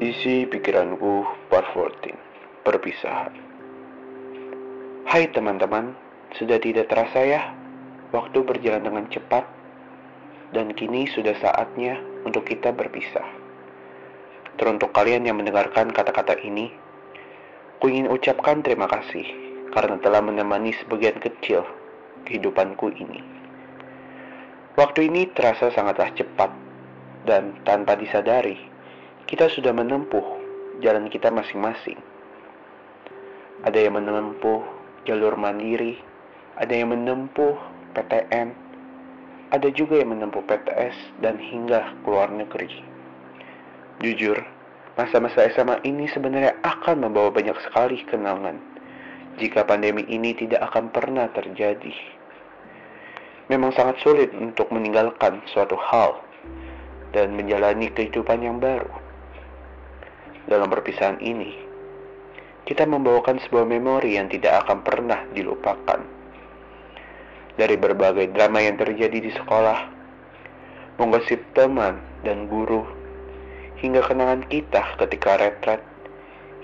Isi pikiranku part 14 Perpisahan. Hai teman-teman Sudah tidak terasa ya Waktu berjalan dengan cepat Dan kini sudah saatnya Untuk kita berpisah. Teruntuk kalian yang mendengarkan kata-kata ini Ku ingin ucapkan terima kasih Karena telah menemani sebagian kecil Kehidupanku ini. Waktu ini terasa sangatlah cepat Dan tanpa disadari kita sudah menempuh jalan kita masing-masing. Ada yang menempuh jalur mandiri, ada yang menempuh PTN, ada juga yang menempuh PTS dan hingga keluar negeri. Jujur, masa-masa SMA ini sebenarnya akan membawa banyak sekali kenangan jika pandemi ini tidak akan pernah terjadi. Memang sangat sulit untuk meninggalkan suatu hal dan menjalani kehidupan yang baru dalam perpisahan ini, kita membawakan sebuah memori yang tidak akan pernah dilupakan. Dari berbagai drama yang terjadi di sekolah, menggosip teman dan guru, hingga kenangan kita ketika retret,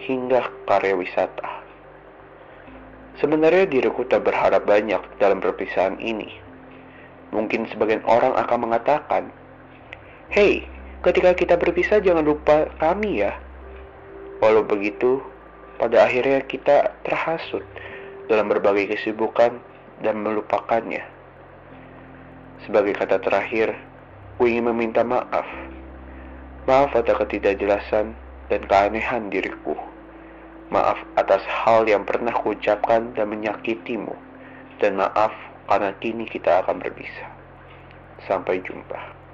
hingga karya wisata. Sebenarnya diriku tak berharap banyak dalam perpisahan ini. Mungkin sebagian orang akan mengatakan, Hei, ketika kita berpisah jangan lupa kami ya. Walau begitu, pada akhirnya kita terhasut dalam berbagai kesibukan dan melupakannya. Sebagai kata terakhir, ku ingin meminta maaf. Maaf atas ketidakjelasan dan keanehan diriku. Maaf atas hal yang pernah kuucapkan dan menyakitimu. Dan maaf karena kini kita akan berpisah. Sampai jumpa.